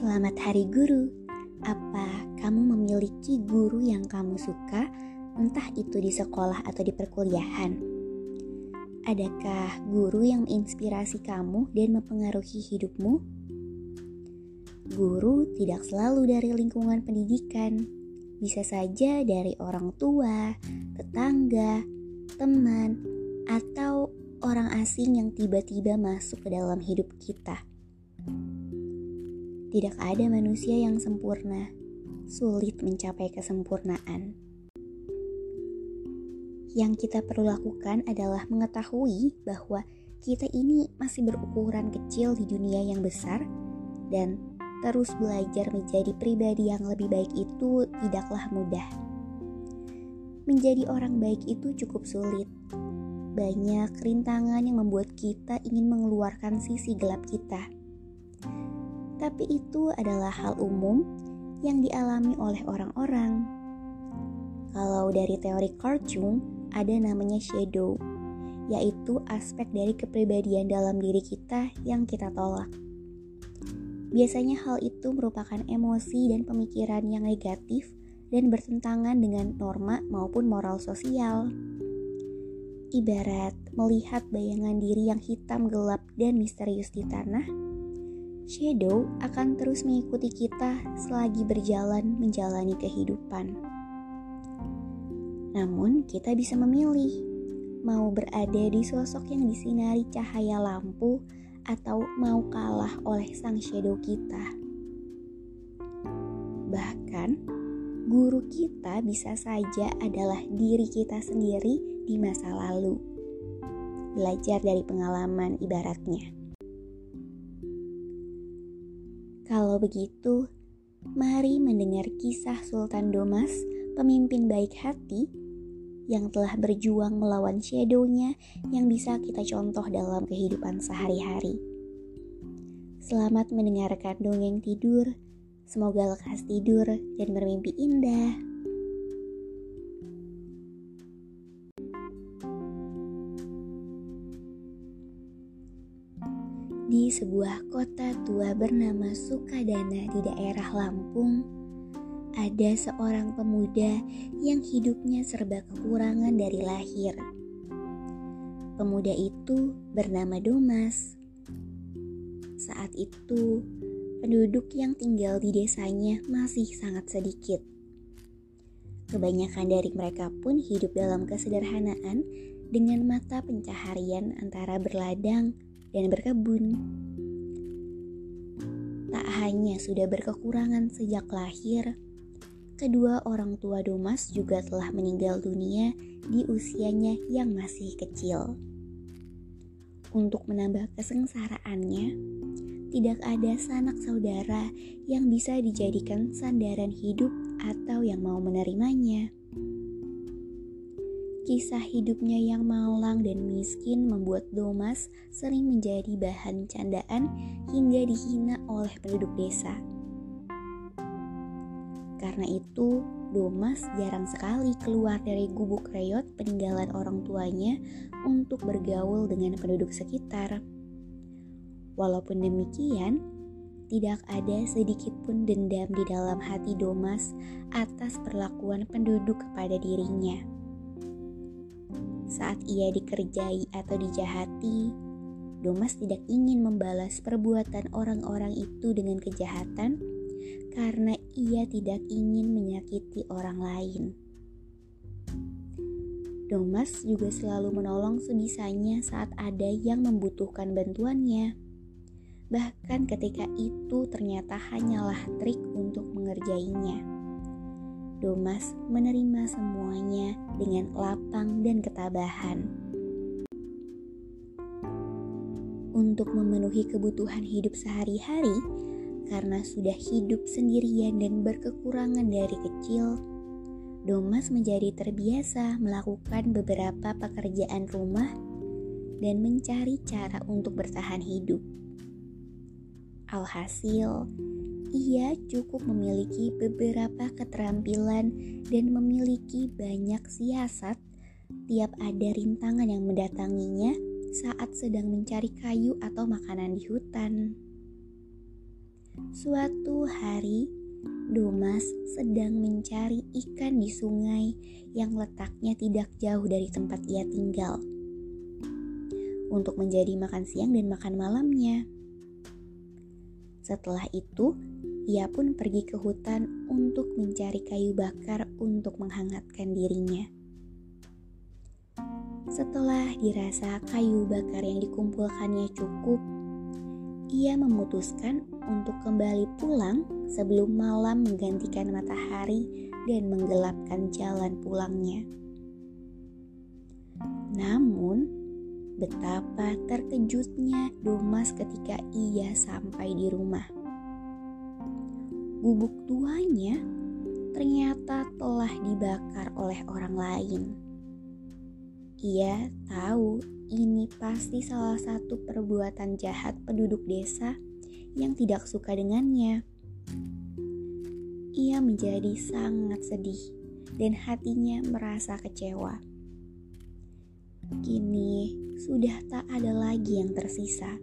Selamat Hari Guru. Apa kamu memiliki guru yang kamu suka, entah itu di sekolah atau di perkuliahan? Adakah guru yang menginspirasi kamu dan mempengaruhi hidupmu? Guru tidak selalu dari lingkungan pendidikan, bisa saja dari orang tua, tetangga, teman, atau orang asing yang tiba-tiba masuk ke dalam hidup kita. Tidak ada manusia yang sempurna, sulit mencapai kesempurnaan. Yang kita perlu lakukan adalah mengetahui bahwa kita ini masih berukuran kecil di dunia yang besar dan terus belajar menjadi pribadi yang lebih baik itu tidaklah mudah. Menjadi orang baik itu cukup sulit. Banyak rintangan yang membuat kita ingin mengeluarkan sisi gelap kita tapi itu adalah hal umum yang dialami oleh orang-orang. Kalau dari teori Carl Jung, ada namanya shadow, yaitu aspek dari kepribadian dalam diri kita yang kita tolak. Biasanya hal itu merupakan emosi dan pemikiran yang negatif dan bertentangan dengan norma maupun moral sosial. Ibarat melihat bayangan diri yang hitam gelap dan misterius di tanah, shadow akan terus mengikuti kita selagi berjalan menjalani kehidupan. Namun, kita bisa memilih mau berada di sosok yang disinari cahaya lampu atau mau kalah oleh sang shadow kita. Bahkan, guru kita bisa saja adalah diri kita sendiri di masa lalu. Belajar dari pengalaman ibaratnya. Kalau begitu, mari mendengar kisah Sultan Domas, pemimpin baik hati yang telah berjuang melawan shadownya yang bisa kita contoh dalam kehidupan sehari-hari. Selamat mendengarkan dongeng tidur. Semoga lekas tidur dan bermimpi indah. Di sebuah kota tua bernama Sukadana di daerah Lampung, ada seorang pemuda yang hidupnya serba kekurangan dari lahir. Pemuda itu bernama Domas. Saat itu, penduduk yang tinggal di desanya masih sangat sedikit. Kebanyakan dari mereka pun hidup dalam kesederhanaan dengan mata pencaharian antara berladang dan berkebun. Tak hanya sudah berkekurangan sejak lahir, kedua orang tua Domas juga telah meninggal dunia di usianya yang masih kecil. Untuk menambah kesengsaraannya, tidak ada sanak saudara yang bisa dijadikan sandaran hidup atau yang mau menerimanya. Kisah hidupnya yang malang dan miskin membuat Domas sering menjadi bahan candaan hingga dihina oleh penduduk desa. Karena itu, Domas jarang sekali keluar dari gubuk reyot peninggalan orang tuanya untuk bergaul dengan penduduk sekitar. Walaupun demikian, tidak ada sedikit pun dendam di dalam hati Domas atas perlakuan penduduk kepada dirinya saat ia dikerjai atau dijahati, Domas tidak ingin membalas perbuatan orang-orang itu dengan kejahatan karena ia tidak ingin menyakiti orang lain. Domas juga selalu menolong sebisanya saat ada yang membutuhkan bantuannya. Bahkan ketika itu ternyata hanyalah trik untuk mengerjainya. Domas menerima semuanya dengan lapang dan ketabahan. Untuk memenuhi kebutuhan hidup sehari-hari, karena sudah hidup sendirian dan berkekurangan dari kecil, Domas menjadi terbiasa melakukan beberapa pekerjaan rumah dan mencari cara untuk bertahan hidup. Alhasil, ia cukup memiliki beberapa keterampilan dan memiliki banyak siasat tiap ada rintangan yang mendatanginya saat sedang mencari kayu atau makanan di hutan. Suatu hari, Domas sedang mencari ikan di sungai yang letaknya tidak jauh dari tempat ia tinggal untuk menjadi makan siang dan makan malamnya. Setelah itu, ia pun pergi ke hutan untuk mencari kayu bakar untuk menghangatkan dirinya. Setelah dirasa kayu bakar yang dikumpulkannya cukup, ia memutuskan untuk kembali pulang sebelum malam menggantikan matahari dan menggelapkan jalan pulangnya. Namun, betapa terkejutnya Domas ketika ia sampai di rumah. Gubuk tuanya ternyata telah dibakar oleh orang lain. Ia tahu ini pasti salah satu perbuatan jahat penduduk desa yang tidak suka dengannya. Ia menjadi sangat sedih dan hatinya merasa kecewa. Kini sudah tak ada lagi yang tersisa.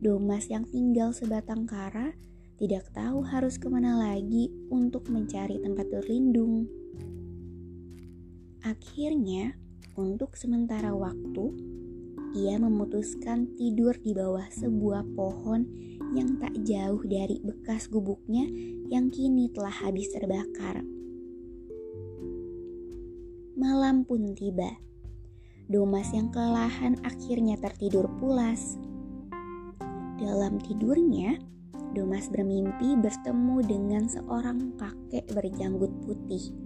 Domas yang tinggal sebatang kara tidak tahu harus ke mana lagi untuk mencari tempat berlindung. Akhirnya, untuk sementara waktu, ia memutuskan tidur di bawah sebuah pohon yang tak jauh dari bekas gubuknya yang kini telah habis terbakar. Malam pun tiba. Domas yang kelelahan akhirnya tertidur pulas. Dalam tidurnya, Domas bermimpi bertemu dengan seorang kakek berjanggut putih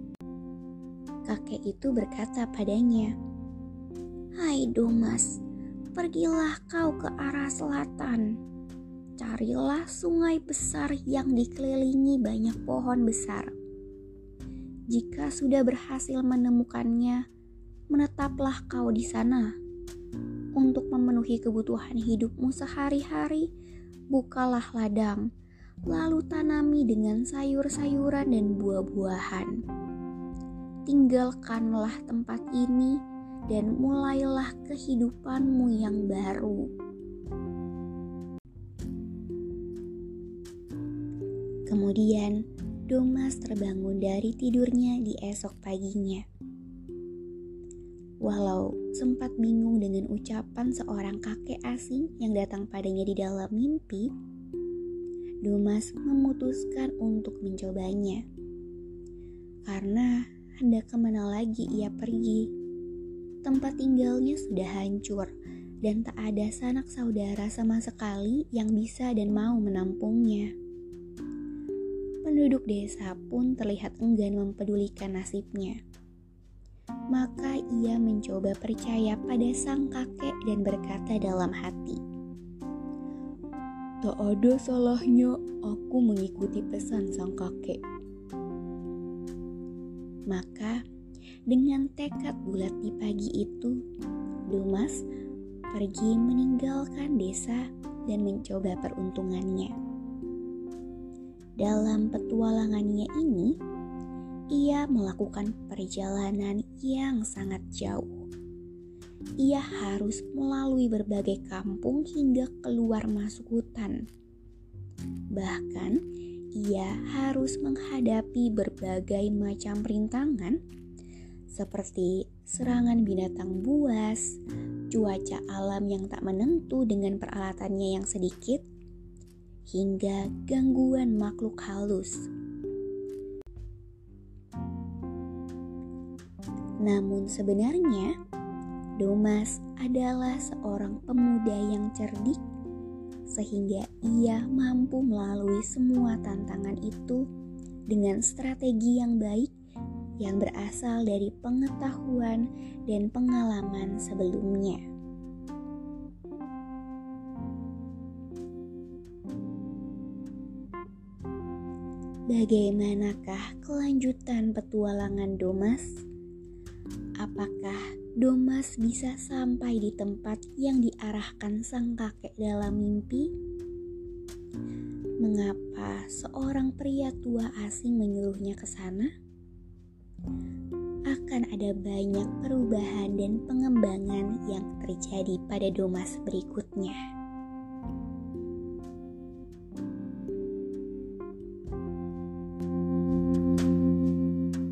kakek itu berkata padanya, "Hai Domas, pergilah kau ke arah selatan. Carilah sungai besar yang dikelilingi banyak pohon besar. Jika sudah berhasil menemukannya, menetaplah kau di sana. Untuk memenuhi kebutuhan hidupmu sehari-hari, bukalah ladang, lalu tanami dengan sayur-sayuran dan buah-buahan." tinggalkanlah tempat ini dan mulailah kehidupanmu yang baru. Kemudian, Domas terbangun dari tidurnya di esok paginya. Walau sempat bingung dengan ucapan seorang kakek asing yang datang padanya di dalam mimpi, Domas memutuskan untuk mencobanya. Karena hendak ke mana lagi ia pergi. Tempat tinggalnya sudah hancur dan tak ada sanak saudara sama sekali yang bisa dan mau menampungnya. Penduduk desa pun terlihat enggan mempedulikan nasibnya. Maka ia mencoba percaya pada sang kakek dan berkata dalam hati, "Tak ada salahnya aku mengikuti pesan sang kakek." Maka dengan tekad bulat di pagi itu, Dumas pergi meninggalkan desa dan mencoba peruntungannya. Dalam petualangannya ini, ia melakukan perjalanan yang sangat jauh. Ia harus melalui berbagai kampung hingga keluar masuk hutan. Bahkan, ia harus menghadapi berbagai macam rintangan seperti serangan binatang buas, cuaca alam yang tak menentu dengan peralatannya yang sedikit, hingga gangguan makhluk halus. Namun sebenarnya, Domas adalah seorang pemuda yang cerdik sehingga ia mampu melalui semua tantangan itu dengan strategi yang baik yang berasal dari pengetahuan dan pengalaman sebelumnya. bagaimanakah kelanjutan petualangan Domas? Apakah Domas bisa sampai di tempat yang diarahkan sang kakek dalam mimpi? Mengapa seorang pria tua asing menyuruhnya ke sana? Akan ada banyak perubahan dan pengembangan yang terjadi pada Domas berikutnya.